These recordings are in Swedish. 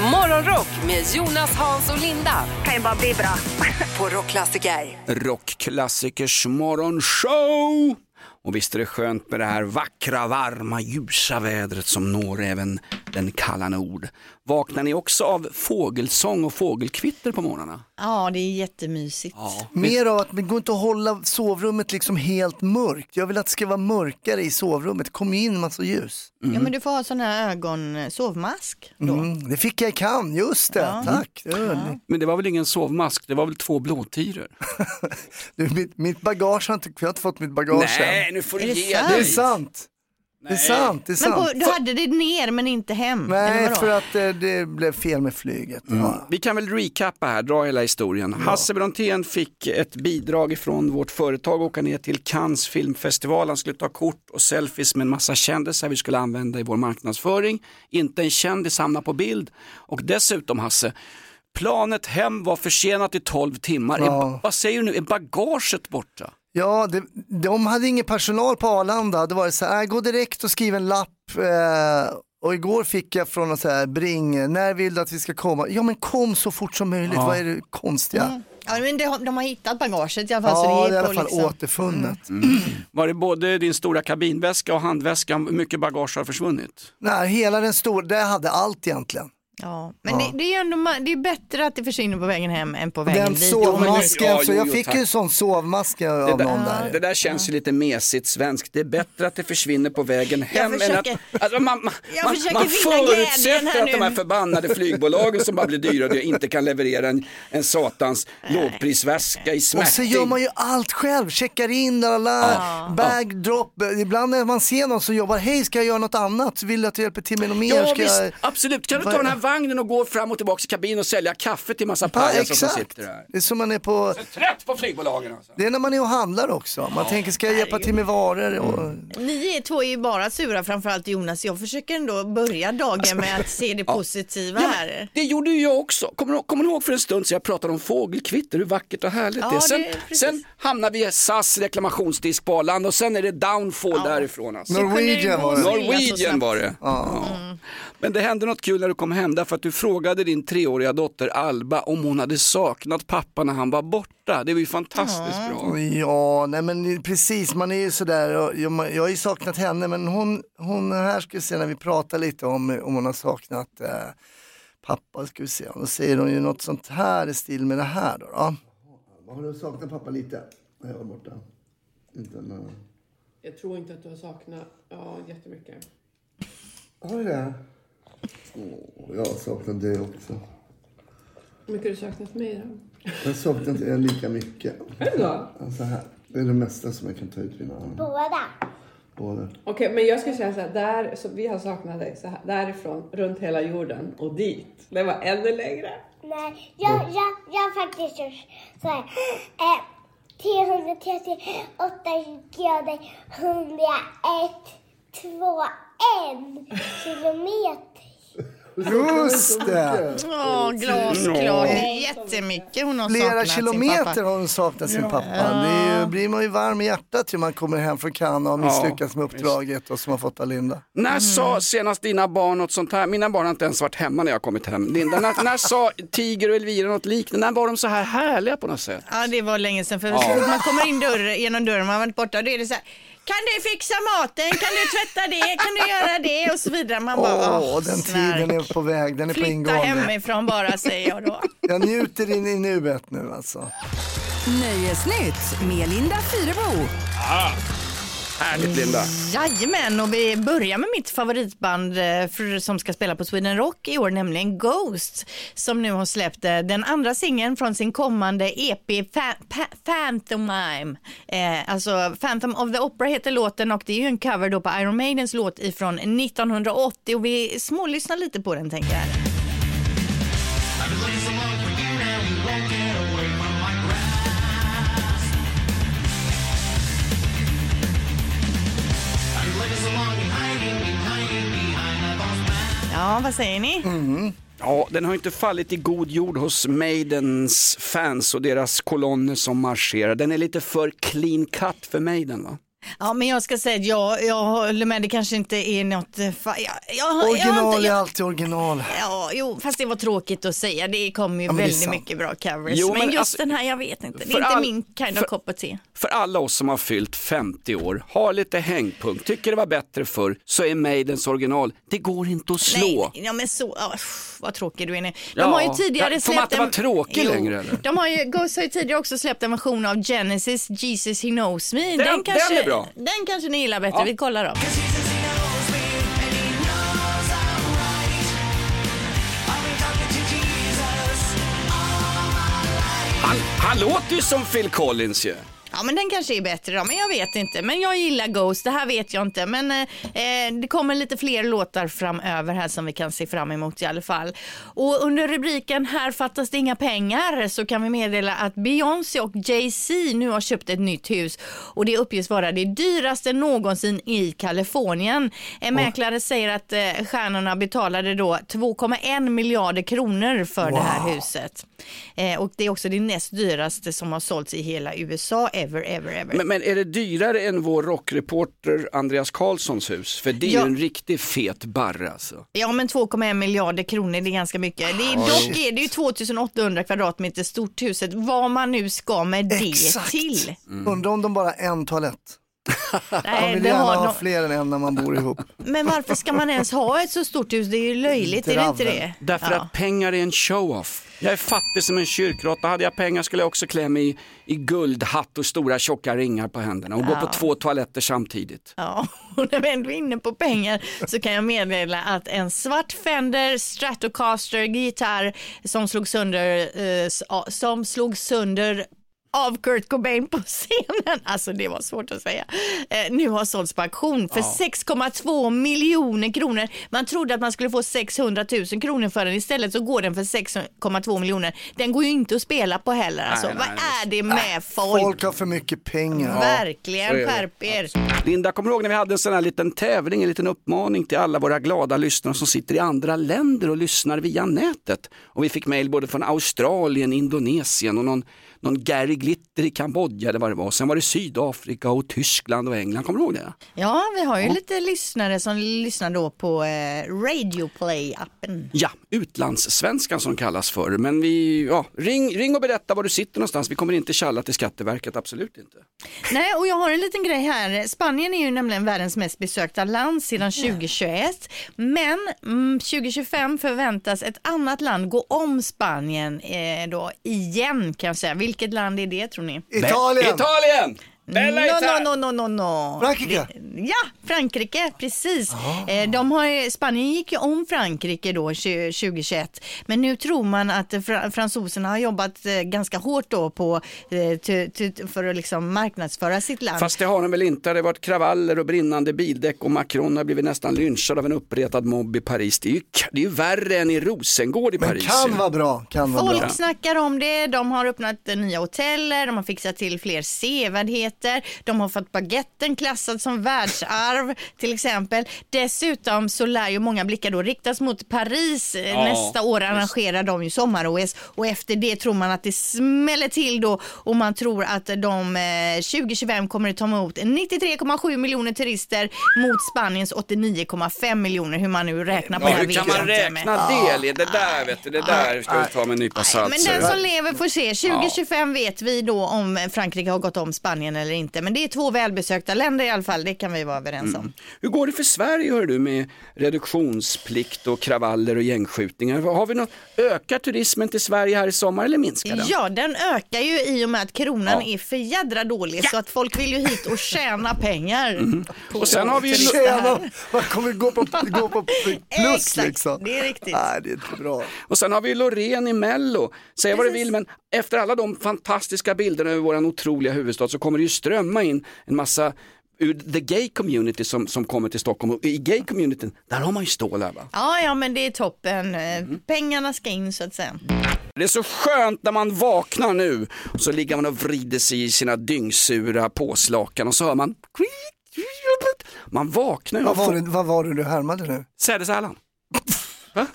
Morgonrock med Jonas, Hans och Linda kan ju bara bli bra. på Rockklassiker. Rockklassikers morgonshow! Och visst är det skönt med det här vackra, varma, ljusa vädret som når även den kalla nord. Vaknar ni också av fågelsång och fågelkvitter på morgnarna? Ja, det är jättemysigt. Ja. Mer av att det går inte att hålla sovrummet liksom helt mörkt. Jag vill att det ska vara mörkare i sovrummet. Kommer in massa ljus. Ja, men du får ha sån här ögon, sovmask då. Mm, det fick jag i kan, just det. Ja. Tack. Det var- Men det var väl ingen sovmask, det var väl två blåtiror? Du, mitt, mitt bagage har inte, jag har inte fått mitt bagage än. Nej, nu får du ge sant? Det är dig! sant. Det är sant. Det är Men sant. på, du hade det ner men inte hem? Nej, för att eh, det blev fel med flyget. Ja. Vi kan väl recappa här, dra hela historien. Hasse Brontén fick ett bidrag ifrån vårt företag, åka ner till Cannes filmfestival. Han skulle ta kort och selfies med en massa kändisar vi skulle använda i vår marknadsföring. Inte en kändis hamnar på bild. Och dessutom Hasse, planet hem var försenat i 12 timmar. Ja. Är, vad säger du nu, är bagaget borta? Ja, det, de hade ingen personal på Arlanda. Det var så här, "Äh, gå direkt och skriv en lapp. Eh, och igår fick jag från så här, Bring, när vill du att vi ska komma? Ja men kom så fort som möjligt, vad är det konstiga? Ja, men har- de har hittat bagaget i alla fall. Ja, så det det är i alla fall liksom... återfunnet. Var det både din stora kabinväska och handväskan, hur mycket bagage har försvunnit? Nej, hela den stora, det hade allt egentligen. Ja, men Det, det är ändå det är bättre att det försvinner på vägen hem än på vägen Den dit. sovmasken, Ja, så jag jo, fick tack. ju en sån sovmask av Det någon där, där. det där känns ju lite mesigt svenskt. Det är bättre att det försvinner på vägen hem än att... försöker- Alltså man man, Jag man, försöker man förutsätter att de här nu. förbannade flygbolagen som bara blir dyrare inte kan leverera en, en satans lågprisväska i Och smärting. så gör man ju allt själv, checkar in, alla, bag, drop. Ibland när man ser någon som jobbar, hej ska jag göra något annat? Vill du att jag hjälper till med något mer? Ja Ska visst, jag... absolut. Kan du ta den här vagnen och gå fram och tillbaka i kabinen och sälja kaffe till massa Ja, pajaser som sitter där? Det är som man är på, Trött på flygbolagen alltså. det är när man är och handlar också. Man tänker, ska jag hjälpa till med varor? Och... Ni är två är ju bara sura, framförallt Jonas. Jag försöker ändå börja dagen med att se det positiva Ja, här. det gjorde ju jag också. Kommer kommer du ihåg för en stund sedan jag pratade om fågelkvitter, hur vackert och härligt Ja, det är. Sen, det är sen hamnar vi i SAS reklamationsdisk på Arlanda och sen är det downfall därifrån. Alltså. Norwegian var det. Norwegian var det. Ja. Men det hände något kul när du kom hem därför att du frågade din treåriga dotter Alba om hon hade saknat pappa när han var borta. Det var ju fantastiskt bra. Ja, nej men precis, man är ju sådär, och jag, jag har ju saknat henne men hon, hon här ska vi se när vi pratar lite om, om hon har saknat eh, pappa, ska vi se, då säger hon ju något sånt här i stil med det här då. då. Har du saknat pappa lite när jag var borta? Inte men... Jag tror inte att du har saknat ja, jättemycket. Har du det? Åh, jag har saknat dig också. Hur mycket har du saknat mig då? Jag har saknat er lika mycket. Är det så? Så här. Det är det mesta som jag kan ta ut vid arm. Båda. Båda. Okej, men jag skulle säga så här, där, så vi har saknat dig så här, därifrån, runt hela jorden och dit. Det var ännu längre. Nej, jag, jag, jag har faktiskt gjort så här. Eh, 338 grader 101, 2, 1 kilometer. Just det! Ja, glasklart. Det är jättemycket hon har Flera saknat sin kilometer pappa. har hon saknat sin pappa. Det är ju, blir man ju varm i hjärtat ju man kommer hem från Cannes och har misslyckats med uppdraget och som har fått av Linda. När Mm. sa senast dina barn något sånt här? Mina barn har inte ens varit hemma när jag kommit hem. Linda, när, när sa Tiger och Elvira något liknande? När var de så här härliga på något sätt? Ja, det var länge sedan. För så fort man kommer in dörr, genom dörren, man har varit borta, då är det så här. Kan du fixa maten? Kan du tvätta det? Kan du göra det? Och så vidare. Man bara, Åh, åh, den snark. tiden är på väg, den är på Flytta ingående. hemifrån bara, säger jag då. Jag njuter in i nuet nu alltså. Nöjesnytt med Linda Fyrebo. Härligt Linda. Jajamän, och vi börjar med mitt favoritband eh, som ska spela på Sweden Rock i år, nämligen Ghost, som nu har släppt eh, den andra singeln från sin kommande EP Fa- Phantomime. Eh, alltså Phantom of the Opera heter låten och det är ju en cover då på Iron Maidens låt ifrån 1980 och vi smålyssnar lite på den tänker jag. Ja, vad säger ni? Ja, den har inte fallit i god jord hos Maidens fans och deras kolonner som marscherar. Den är lite för clean cut för Maiden va? Ja, men jag ska säga att jag, jag håller med, det kanske inte är något... Fa- jag, jag, jag, Original är jag, alltid original. Ja, jo, fast det var tråkigt att säga. Det kommer ju Ja, väldigt mycket bra covers. Jo, men, men just alltså- den här, jag vet inte. Det är inte all- min kind för- of of tea. För alla oss som har fyllt 50 år, har lite hängpunkt, tycker det var bättre förr, så är Maidens original, det går inte att slå. Nej, nej, ja, men så, pff, vad tråkig du är nu. De Ja, har ju tidigare ja, får man släppt inte vara tråkig längre, eller? De har ju, Ghost har ju tidigare också släppt en version av Genesis, Jesus He Knows Me. den kanske, är bra. Den kanske ni gillar bättre, vi kollar då. Han, låter ju som Phil Collins ju. Ja men den kanske är bättre då, men jag vet inte. Men jag gillar Ghost, det här vet jag inte. Men eh, eh, det kommer lite fler låtar framöver här som vi kan se fram emot i alla fall. Och under rubriken Här fattas det inga pengar så kan vi meddela att Beyoncé och Jay-Z nu har köpt ett nytt hus. Och det uppges vara det dyraste någonsin i Kalifornien. En mäklare säger att eh, stjärnorna betalade då 2,1 miljarder kronor för det här huset. Eh, och det är också det näst dyraste som har sålts i hela USA ever, ever, ever. Men, men är det dyrare än vår rockreporter Andreas Karlssons hus? För det är Ja. ju en riktigt fet barre alltså. Ja men 2,1 miljarder kronor det är ganska mycket. Det är, dock är det ju 2800 kvadratmeter stort huset. Vad man nu ska med det Exakt. till. Undrar om de bara har en toalett. Man Nej, vill det gärna har ha de... fler än en när man bor ihop. Men varför ska man ens ha ett så stort hus? Det är ju löjligt, är det inte det? Därför Ja. att pengar är en show-off. Jag är fattig som en kyrkråtta. Hade jag pengar skulle jag också klä mig i, i guldhatt och stora tjocka ringar på händerna och gå på två toaletter samtidigt. Ja, och när vi ändå är inne på pengar så kan jag meddela att en svart Fender Stratocaster gitarr som slog sönder, eh, ja, som slog sönder av Kurt Cobain på scenen, alltså det var svårt att säga, eh, nu har sålts på auktion för 6,2 miljoner kronor. Man trodde att man skulle få 600 000 kronor för den, istället så går den för 6,2 miljoner. Den går ju inte att spela på heller, alltså. Nej, nej, vad nej. är det med folk? Folk har för mycket pengar. Verkligen, skärp er. Linda, kommer du ihåg när vi hade en sån här liten tävling, en liten uppmaning till alla våra glada lyssnare som sitter i andra länder och lyssnar via nätet? Och vi fick mejl både från Australien, Indonesien och någon, någon Gary Glitter i Kambodja eller vad det var. Sen var det Sydafrika och Tyskland och England, kommer du ihåg det? Ja, vi har ju lite lyssnare som lyssnar då på eh, Radio Play-appen. Ja, utlandssvenskan som kallas för. Men vi, ja, ring, ring och berätta var du sitter någonstans. Vi kommer inte tjalla till Skatteverket, absolut inte. Nej, och jag har en liten grej här. Spanien är ju nämligen världens mest besökta land sedan 2021. Men mm, 2025 förväntas ett annat land gå om Spanien eh, då igen kan jag säga. Vilket land är det tror ni? Italien! Italien! Bella No, Italia! no, no, no, no, no. Frankrike? Ja, Frankrike, precis. Eh, De har, Spanien gick ju om Frankrike då 20- 2021. Men nu tror man att fra, fransoserna har jobbat eh, ganska hårt då på, eh, för att liksom marknadsföra sitt land. Fast det har de väl inte. Det har varit kravaller och brinnande bildäck och Macron har blivit nästan lynchad av en uppretad mobb i Paris. Det är ju, det är ju värre än i Rosengård i Men Paris. kan ju. vara bra, kan vara Folk bra. snackar om det, de har öppnat nya hoteller, de har fixat till fler sevärdheter, de har fått baguetten klassad som världsarv till exempel. Dessutom så lär ju många blickar då riktas mot Paris. Eh, Ja, Nästa år arrangerar de ju sommar-OS och efter det tror man att det smäller till då och man tror att de eh, 2025 kommer att ta emot 93,7 miljoner turister mot Spaniens 89,5 miljoner hur man nu räknar på Ja, det hur kan man räkna det? Det där vet du, det där ska vi ta med en nypa salt. Men den som lever får se. 2025 vet vi då om Frankrike har gått om Spanien eller inte. Men det är två välbesökta länder i alla fall, det kan vi vara överens om. Hur går det för Sverige hör du med reduktionsplikt och kravaller och gängskjutningar? Har vi något, ökar turismen till Sverige här i sommar eller minskar den? Ja, den ökar ju i och med att kronan Ja. är för jädra dålig så att folk vill ju hit och tjäna pengar. Mm. Och sen har vi ju-. Tjena, man kommer gå på, gå på plus Exakt, liksom. det är riktigt. Nej, det är inte bra. Och sen har vi Loreen i Mello. Säg vad du vill men efter alla de fantastiska bilderna över vår otroliga huvudstad så kommer det ju strömma in en massa ur the gay community som, som kommer till Stockholm. Och i gay communityn, där har man ju stålar va? Ja, ja, men det är toppen. Eh, Mm. Pengarna ska in så att säga. Det är så skönt när man vaknar nu och så ligger man och vrider sig i sina dyngsura påslakan och så hör man man vaknar ju Vad var, det, vad var det du härmade nu? sädesärlan.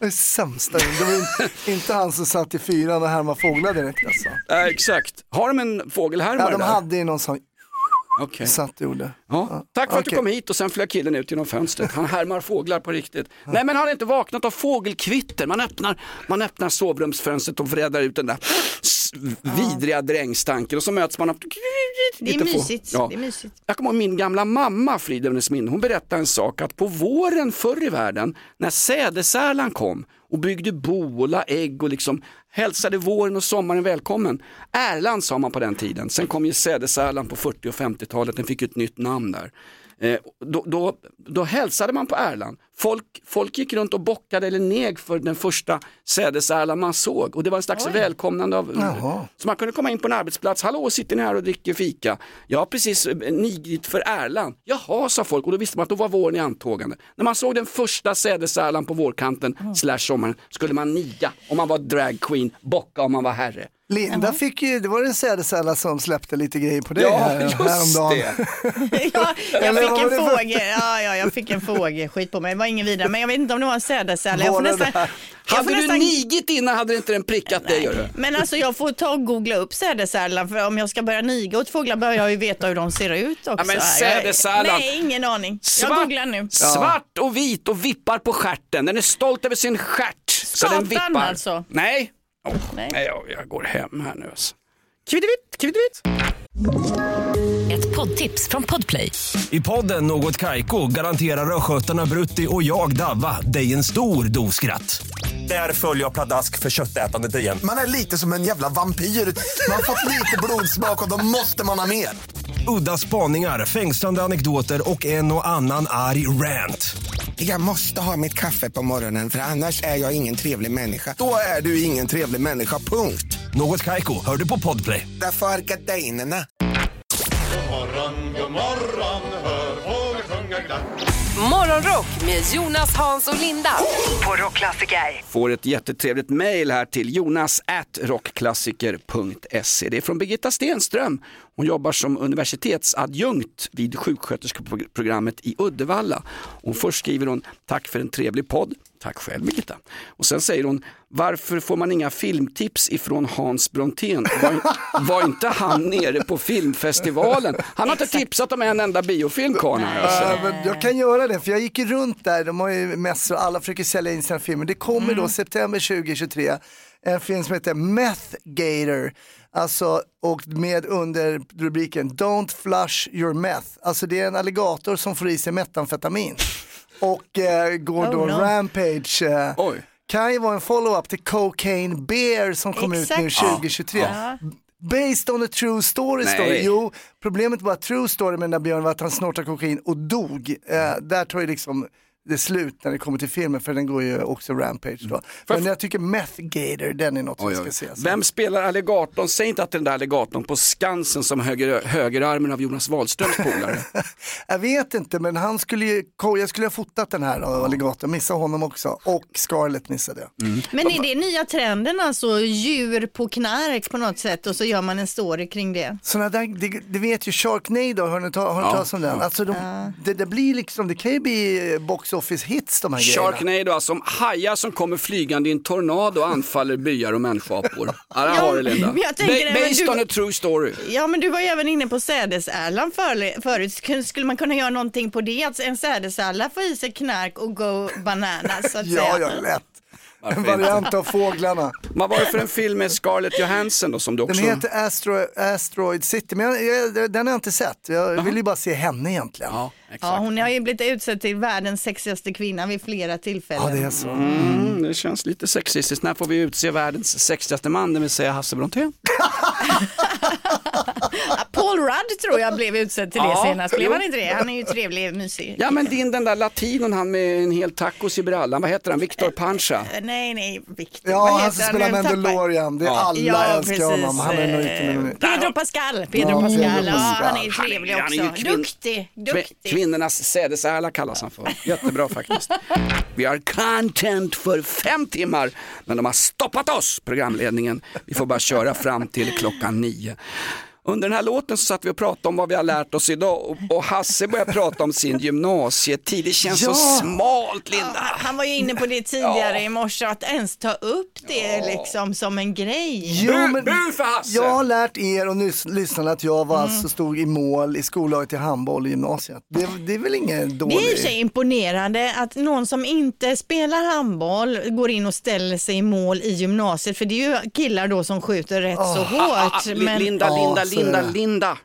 Det sämsta. Det var inte, inte han som satt i fyran och härmade fåglar direkt alltså. Äh, exakt. Har de en fågelhärmare Ja, de där? hade ju någon sån, Okej. satt gjorde. Ja. Tack för att du Okej. kom hit och sen flög killen ut genom fönstret. Han härmar fåglar på riktigt. Nej men han har inte vaknat av fågelkvitter. Man öppnar, man öppnar sovrumsfönstret och vrädar ut den där vidriga drängstanken och så möts man av Det är mysigt. Ja. Det är mysigt. Jag kommer ihåg min gamla mamma, Frida hennes minne, hon berättade en sak att på våren förr i världen när sädesärlan kom och byggde bo och la ägg och liksom hälsade våren och sommaren välkommen. Erland sa man på den tiden, sen kom ju sädesärlan på 40 och 50-talet, den fick ju ett nytt namn där. Eh, då, då, då hälsade man på ärlan. Folk, folk gick runt och bockade eller neg för den första sädesärlan man såg och det var en slags välkomnande av Jaha. så man kunde komma in på en arbetsplats, hallå sitter ni här och dricker fika? Jag har precis eh, nigit för ärlan. Jaha sa folk och då visste man att då var våren i antågande. När man såg den första sädesärlan på vårkanten slash sommaren skulle man niga om man var drag queen, bocka om man var herre. Linda fick ju, det var en sädesärla som släppte lite grejer på dig Ja, här, just häromdagen. det. Ja, jag fick en fågel, ja, ja, jag fick en fågel skit på mig, det var ingen vidare, men jag vet inte om det var en sädesärla. Jag får nästan, jag Hade får du nästan nigit innan hade inte den prickat dig. gör du. Men alltså jag får ta och googla upp sädesärlan för om jag ska börja niga åt fåglar bör jag ju veta hur de ser ut också. men Jag- sädesärlan. Nej, ingen aning. Jag Svart, googlar nu. svart och vit och vippar på stjärten. Den är stolt över sin stjärt. Så den Skatan vippar. alltså? Nej, Åh, Nej. nej jag, jag går hem här nu alltså. Kvidivitt, kvidivitt. Ett poddtips från Podplay. I podden Något Kaiko garanterar östgötarna Brutti och jag, Davva, dig en stor dos skratt. Där följer jag pladask för köttätandet igen. Man är lite som en jävla vampyr. Man har fått lite blodsmak och då måste man ha mer. Udda spaningar, fängslande anekdoter och en och annan arg rant. Jag måste ha mitt kaffe på morgonen för annars är jag ingen trevlig människa. Då är du ingen trevlig människa, punkt. Något Kaiko, hör du på Podplay. Därför är gardinerna. Morgonrock med Jonas, Hans och Linda på Rockklassiker. Får ett jättetrevligt mail här till jonas at rockklassiker.se. Det är från Birgitta Stenström. Hon jobbar som universitetsadjunkt vid sjuksköterskeprogrammet i Uddevalla. Och först skriver hon, tack för en trevlig podd. Tack själv Birgitta. Och sen säger hon, varför får man inga filmtips ifrån Hans Brontén? Var, var inte han nere på filmfestivalen? Han har inte tipsat om en enda biofilm karln alltså. Men jag kan göra det, för jag gick runt där, de har ju mässor, alla försöker sälja in sina filmer. Det kommer då september 2023 en film som heter Meth Gator, alltså och med under rubriken Don't flush your meth. Alltså det är en alligator som får i sig metamfetamin och eh, går Oh, då no. rampage. Eh, Oj. kan ju vara en follow-up till Cocaine Bear som kom ut nu Exakt. 2023. Based on a true story Nej. story. Jo, problemet var att true story med den där björnen var att han snortade kokain och dog. Eh, där tar ju liksom det slut när det kommer till filmen för den går ju också rampage då. Men jag tycker Meth Gator, den är något oj. ska se. Vem spelar alligatorn? Säg inte att det är den där alligatorn på Skansen som höger, högerarmen av Jonas Wahlströms polare. Jag vet inte men han skulle ju, jag skulle ha fotat den här av alligatorn, missa honom också. Och Scarlett missade jag. Men är det nya trenden alltså, djur på knark på något sätt och så gör man en story kring det? Såna där, det, det vet ju Sharknado, har ni, ta, har ni Ja, talat om den? ja. Alltså de, det, det blir liksom, det kan ju bli box office hits de här grejerna. Sharknado, alltså om hajar som kommer flygande i en tornado och anfaller byar och människoapor. Ja, där har du Linda. men jag tänker Ba- det, men based du- on a true story. Ja men du var ju även inne på sädesärlan för, förut. Skulle- Skulle man kunna göra någonting på det? Att en sädesärla får i sig knark och go bananas så att Ja, säga. ja, lätt. En variant av fåglarna. Vad var det för en film med Scarlett Johansson då som du Den också... heter Astro, Asteroid City, men jag, jag, den har jag inte sett. Jag vill ju bara se henne egentligen. Ja, exakt. Ja, hon har ju blivit utsedd till världens sexigaste kvinna vid flera tillfällen. Ja, det är så. Mm, det känns lite sexistiskt. När får vi utse världens sexigaste man, det vill säga Hasse Brontén? Rudd tror jag blev utsedd till det Ja, senast. Blev han inte det? Han är ju trevlig, mysig. Ja men din den där latinon han med en hel tacos i brallan, vad heter han? Victor Pancha? Eh, Nej, nej, Victor. Ja, han som spelar Mandalorian. Det är alla Ja, älskar precis. honom. Han är med. Eh, Pedro Pascal. Pedro Ja, Pascal. Pedro Ja, Pascal. han är ju trevlig Han är ju också. kvinn- Duktig, Kvi- duktig. Kvinnornas sädesärla kallas han för. Jättebra faktiskt. Vi har content för fem timmar, men de har stoppat oss, programledningen. Vi får bara köra fram till klockan nio. Under den här låten så satt vi och pratade om vad vi har lärt oss idag och, och Hasse började prata om sin gymnasietid. Det känns så Ja. smalt Linda. Han var ju inne på det tidigare i morse, att ens ta upp det liksom som en grej. Jo, men Bu för Hasse! jag har lärt er och nys- lyssnarna att jag var Mm. alltså stod i mål i skollaget i handboll i gymnasiet. Det, det är väl ingen Det dålig... är i och för sig imponerande att någon som inte spelar handboll går in och ställer sig i mål i gymnasiet, för det är ju killar då som skjuter rätt så Ah, ah, hårt. Li- men- Linda, Ja, Linda, så är Linda, det. Linda.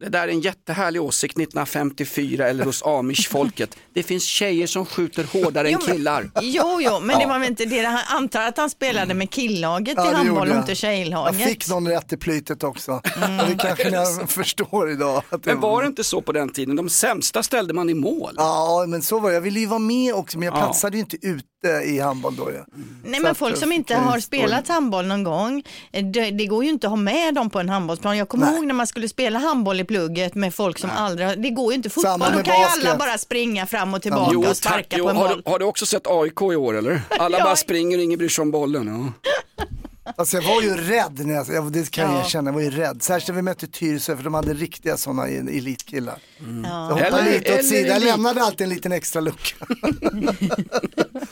Det där är en jättehärlig åsikt 1954 eller hos amish-folket. Det finns tjejer som skjuter hårdare Jo, än killar. Jo, jo, men det var väl inte det. Han antar att han spelade med killaget Ja, i det handboll och jag. inte Jag tjejlaget. fick någon rätt i plytet också. Och det kanske ni förstår idag. Att Men var det inte så på den tiden? De sämsta ställde man i mål. Ja, men så var det. Jag ville ju vara med också, men jag Ja. platsade ju inte ute i handboll då. ju. Nej Så men folk jag som inte har spelat handboll någon gång, eh, det, det går ju inte att ha med dem på en handbollsplan. Jag kommer Nej. ihåg när man skulle spela handboll i plugget med folk som aldrig, har- det går ju inte. Fotboll, då kan ju alla bara springa fram och tillbaka Jo, och tack. sparka Jo, på en har, boll. du, har du också sett AIK i år eller? Alla Ja. bara springer och ingen bryr sig om bollen. Ja. Alltså jag var ju rädd, när jag, jag, det kan jag Ja. erkänna, jag var ju rädd. Särskilt när vi mötte Tyresö, för de hade riktiga sådana elitkillar. Ja. Jag hoppade Eller- lite eller åt sidan, jag lämnade alltid en liten extra lucka.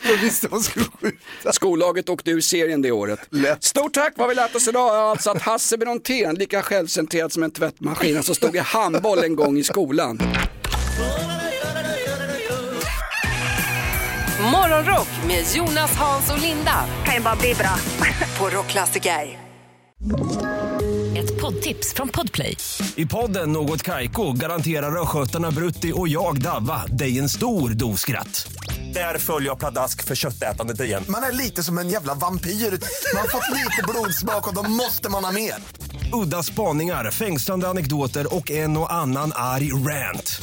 jag visste vad jag skulle skjuta. Skollaget åkte ur serien det året. Lätt. Stort tack, vad vi lärt oss idag är alltså att Hasse Brontén, lika självcentrerad som en tvättmaskin, alltså stod i handboll en gång i skolan. Morgonrock med Jonas, Hans och Linda Kan ju bara bli bra. på Rockklassiker. Ett poddtips från Podplay. I podden Något Kaiko garanterar östgötarna Brutti och jag, Davva, dig en stor dos skratt. Där följer jag pladask för köttätandet igen. Man är lite som en jävla vampyr. Man har fått lite blodsmak och då måste man ha mer. Udda spaningar, fängslande anekdoter och en och annan arg rant.